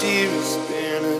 dearest been